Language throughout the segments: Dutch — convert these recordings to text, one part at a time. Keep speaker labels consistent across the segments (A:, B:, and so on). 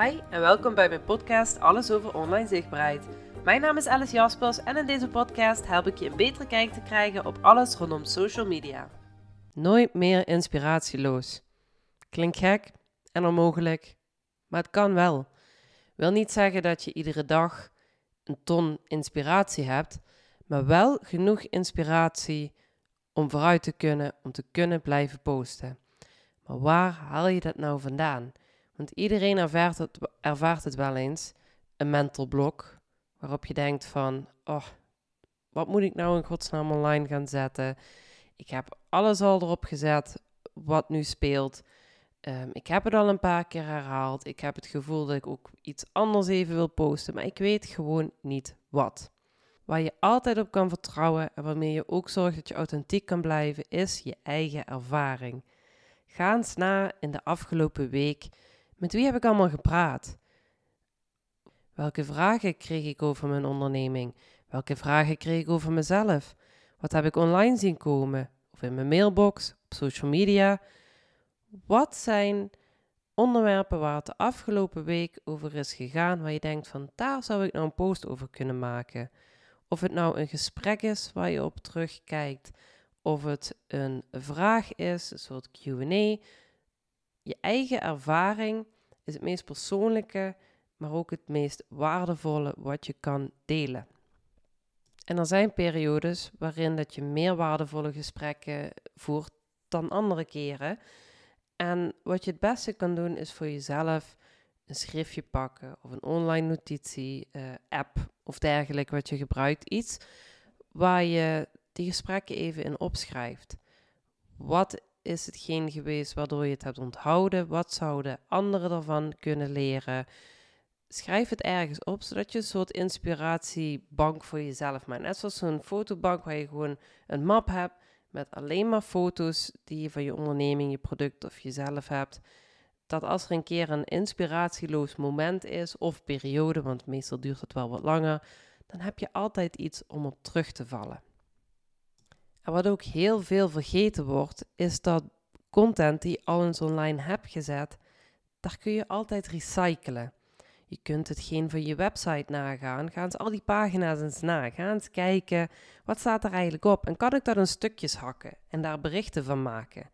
A: Hi en welkom bij mijn podcast Alles over online zichtbaarheid. Mijn naam is Alice Jaspers en in deze podcast help ik je een betere kijk te krijgen op alles rondom social media. Nooit meer inspiratieloos. Klinkt gek en onmogelijk, maar het kan wel. Wil niet zeggen dat je iedere dag een ton inspiratie hebt, maar wel genoeg inspiratie om vooruit te kunnen, om te kunnen blijven posten. Maar waar haal je dat nou vandaan? Want iedereen ervaart het, ervaart het wel eens, een mental blok, waarop je denkt van, oh, wat moet ik nou in godsnaam online gaan zetten? Ik heb alles al erop gezet wat nu speelt. Ehm, ik heb het al een paar keer herhaald. Ik heb het gevoel dat ik ook iets anders even wil posten, maar ik weet gewoon niet wat. Waar je altijd op kan vertrouwen en waarmee je ook zorgt dat je authentiek kan blijven, is je eigen ervaring. Ga eens na in de afgelopen week. Met wie heb ik allemaal gepraat? Welke vragen kreeg ik over mijn onderneming? Welke vragen kreeg ik over mezelf? Wat heb ik online zien komen? Of in mijn mailbox, op social media? Wat zijn onderwerpen waar het de afgelopen week over is gegaan, waar je denkt van daar zou ik nou een post over kunnen maken? Of het nou een gesprek is waar je op terugkijkt, of het een vraag is, een soort QA. Je eigen ervaring is het meest persoonlijke, maar ook het meest waardevolle wat je kan delen. En er zijn periodes waarin dat je meer waardevolle gesprekken voert dan andere keren. En wat je het beste kan doen is voor jezelf een schriftje pakken of een online notitie, uh, app of dergelijke wat je gebruikt. Iets waar je die gesprekken even in opschrijft. Wat is hetgeen geweest waardoor je het hebt onthouden? Wat zouden anderen ervan kunnen leren? Schrijf het ergens op, zodat je een soort inspiratiebank voor jezelf maakt. Net zoals zo'n fotobank waar je gewoon een map hebt met alleen maar foto's die je van je onderneming, je product of jezelf hebt. Dat als er een keer een inspiratieloos moment is of periode, want meestal duurt het wel wat langer, dan heb je altijd iets om op terug te vallen. En wat ook heel veel vergeten wordt, is dat content die je al eens online hebt gezet, daar kun je altijd recyclen. Je kunt hetgeen van je website nagaan. Ga eens al die pagina's eens na. Ga eens kijken, wat staat er eigenlijk op? En kan ik dat in stukjes hakken en daar berichten van maken?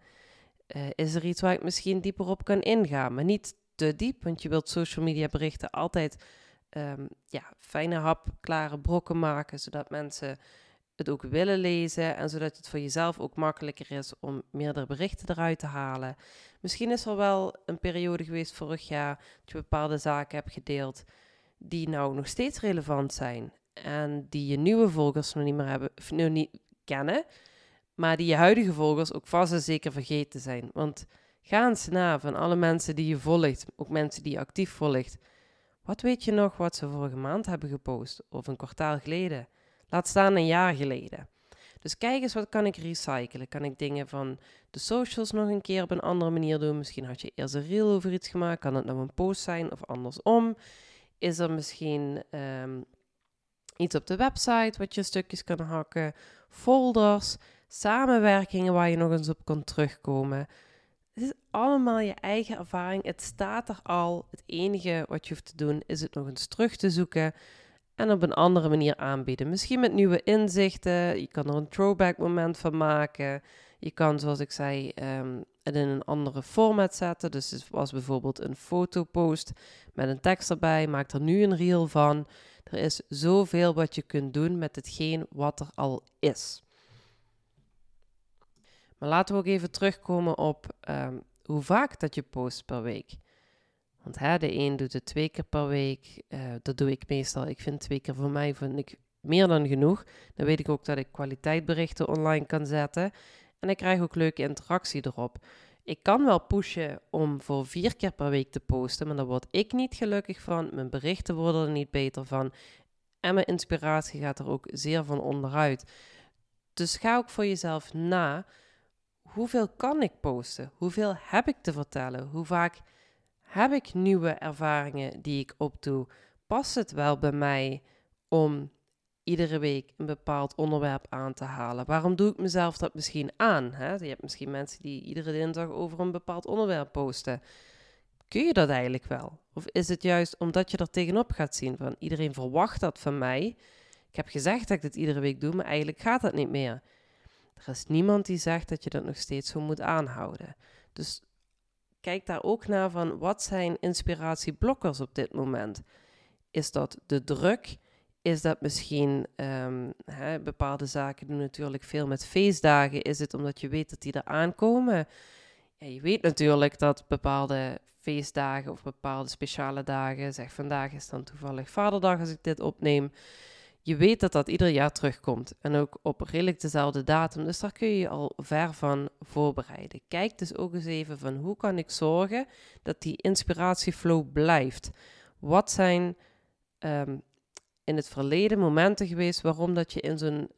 A: Uh, is er iets waar ik misschien dieper op kan ingaan, maar niet te diep, want je wilt social media berichten altijd um, ja, fijne hapklare brokken maken, zodat mensen het ook willen lezen en zodat het voor jezelf ook makkelijker is om meerdere berichten eruit te halen. Misschien is er wel een periode geweest vorig jaar dat je bepaalde zaken hebt gedeeld die nou nog steeds relevant zijn en die je nieuwe volgers nog niet meer hebben, nu niet kennen, maar die je huidige volgers ook vast en zeker vergeten zijn. Want ga eens na van alle mensen die je volgt, ook mensen die je actief volgt. Wat weet je nog wat ze vorige maand hebben gepost of een kwartaal geleden? Laat staan een jaar geleden. Dus kijk eens, wat kan ik recyclen? Kan ik dingen van de socials nog een keer op een andere manier doen? Misschien had je eerst een reel over iets gemaakt. Kan het nou een post zijn of andersom? Is er misschien um, iets op de website wat je stukjes kan hakken? Folders, samenwerkingen waar je nog eens op kan terugkomen. Het is allemaal je eigen ervaring. Het staat er al. Het enige wat je hoeft te doen is het nog eens terug te zoeken en op een andere manier aanbieden. Misschien met nieuwe inzichten. Je kan er een throwback moment van maken. Je kan, zoals ik zei, um, het in een andere format zetten. Dus het was bijvoorbeeld een fotopost met een tekst erbij. Maak er nu een reel van. Er is zoveel wat je kunt doen met hetgeen wat er al is. Maar laten we ook even terugkomen op um, hoe vaak dat je post per week. Want hè, de een doet het twee keer per week. Uh, dat doe ik meestal. Ik vind twee keer voor mij vind ik meer dan genoeg. Dan weet ik ook dat ik kwaliteitberichten online kan zetten. En ik krijg ook leuke interactie erop. Ik kan wel pushen om voor vier keer per week te posten, maar daar word ik niet gelukkig van. Mijn berichten worden er niet beter van. En mijn inspiratie gaat er ook zeer van onderuit. Dus ga ook voor jezelf na. Hoeveel kan ik posten? Hoeveel heb ik te vertellen? Hoe vaak heb ik nieuwe ervaringen die ik opdoe? Past het wel bij mij om iedere week een bepaald onderwerp aan te halen? Waarom doe ik mezelf dat misschien aan? Hè? Je hebt misschien mensen die iedere dinsdag over een bepaald onderwerp posten. kun je dat eigenlijk wel? Of is het juist omdat je er tegenop gaat zien van iedereen verwacht dat van mij? Ik heb gezegd dat ik dit iedere week doe, maar eigenlijk gaat dat niet meer. Er is niemand die zegt dat je dat nog steeds zo moet aanhouden. Dus kijk daar ook naar van wat zijn inspiratieblokkers op dit moment? Is dat de druk? Is dat misschien um, hè, bepaalde zaken doen natuurlijk veel met feestdagen? Is het omdat je weet dat die er aankomen? Ja, je weet natuurlijk dat bepaalde feestdagen of bepaalde speciale dagen, zeg vandaag is dan toevallig Vaderdag als ik dit opneem. Je weet dat dat ieder jaar terugkomt en ook op redelijk dezelfde datum. Dus daar kun je je al ver van voorbereiden. Kijk dus ook eens even van hoe kan ik zorgen dat die inspiratieflow blijft. Wat zijn ehm, in het verleden momenten geweest waarom dat je in zo'n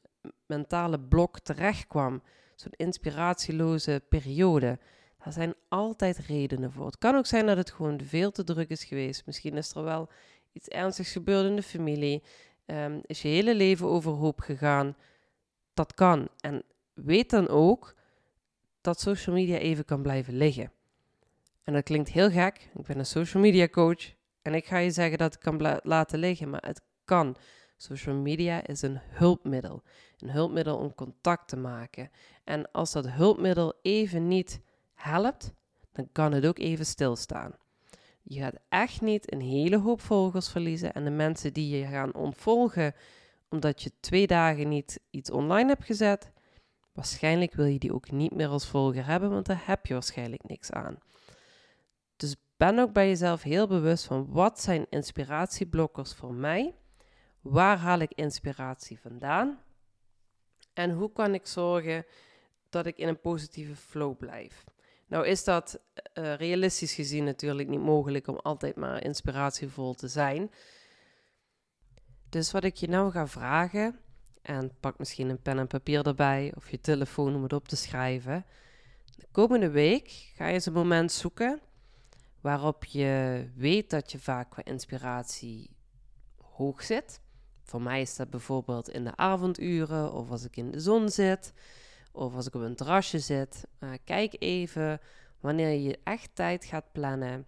A: mentale blok terecht kwam? Zo'n inspiratieloze periode. Daar zijn altijd redenen voor. Het kan ook zijn dat het gewoon veel te druk is geweest. Misschien is er wel iets ernstigs gebeurd in de familie. Um, is je hele leven overhoop gegaan. Dat kan. En weet dan ook dat social media even kan blijven liggen. En dat klinkt heel gek. Ik ben een social media coach. En ik ga je zeggen dat het kan laten liggen, maar het kan. Social media is een hulpmiddel. Een hulpmiddel om contact te maken. En als dat hulpmiddel even niet helpt, dan kan het ook even stilstaan. Je gaat echt niet een hele hoop volgers verliezen en de mensen die je gaan ontvolgen omdat je twee dagen niet iets online hebt gezet, waarschijnlijk wil je die ook niet meer als volger hebben, want daar heb je waarschijnlijk niks aan. Dus ben ook bij jezelf heel bewust van wat zijn inspiratieblokkers voor mij? Waar haal ik inspiratie vandaan? En hoe kan ik zorgen dat ik in een positieve flow blijf? Nou is dat uh, realistisch gezien natuurlijk niet mogelijk om altijd maar inspiratievol te zijn. Dus wat ik je nou ga vragen, en pak misschien een pen en papier erbij of je telefoon om het op te schrijven. De komende week ga je eens een moment zoeken waarop je weet dat je vaak qua inspiratie hoog zit. Voor mij is dat bijvoorbeeld in de avonduren of als ik in de zon zit of als ik op een terrasje zit. Uh, kijk even wanneer je echt tijd gaat plannen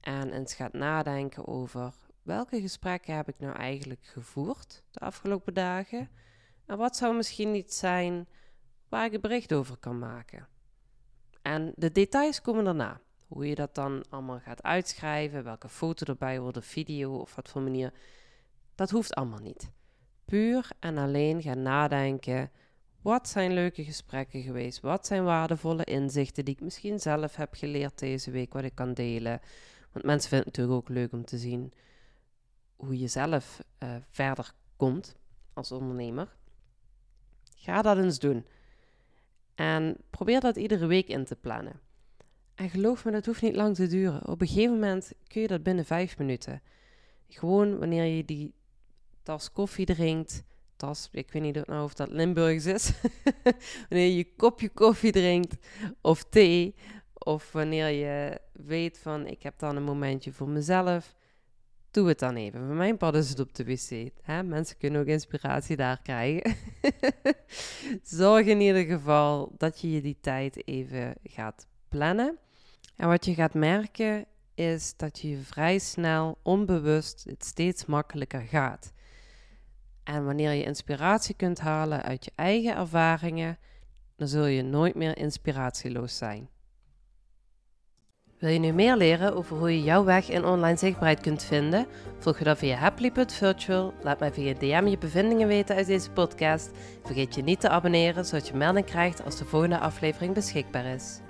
A: en eens gaat nadenken over welke gesprekken heb ik nou eigenlijk gevoerd de afgelopen dagen en wat zou misschien niet zijn waar ik een bericht over kan maken. En de details komen daarna. Hoe je dat dan allemaal gaat uitschrijven, welke foto erbij wordt, of video of wat voor manier, dat hoeft allemaal niet. Puur en alleen gaan nadenken wat zijn leuke gesprekken geweest? Wat zijn waardevolle inzichten die ik misschien zelf heb geleerd deze week, wat ik kan delen? Want mensen vinden het natuurlijk ook leuk om te zien hoe je zelf uh, verder komt als ondernemer. Ga dat eens doen. En probeer dat iedere week in te plannen. En geloof me, dat hoeft niet lang te duren. Op een gegeven moment kun je dat binnen vijf minuten. Gewoon wanneer je die tas koffie drinkt, ik weet niet nou of dat Limburgs is. wanneer je je kopje koffie drinkt of thee. Of wanneer je weet van ik heb dan een momentje voor mezelf. Doe het dan even. Voor mijn pad is het op de wc. Hè? Mensen kunnen ook inspiratie daar krijgen. Zorg in ieder geval dat je je die tijd even gaat plannen. En wat je gaat merken is dat je vrij snel, onbewust, het steeds makkelijker gaat. En wanneer je inspiratie kunt halen uit je eigen ervaringen, dan zul je nooit meer inspiratieloos zijn. Wil je nu meer leren over hoe je jouw weg in online zichtbaarheid kunt vinden? Volg je dan via happily.virtual. Laat mij via DM je bevindingen weten uit deze podcast. Vergeet je niet te abonneren, zodat je melding krijgt als de volgende aflevering beschikbaar is.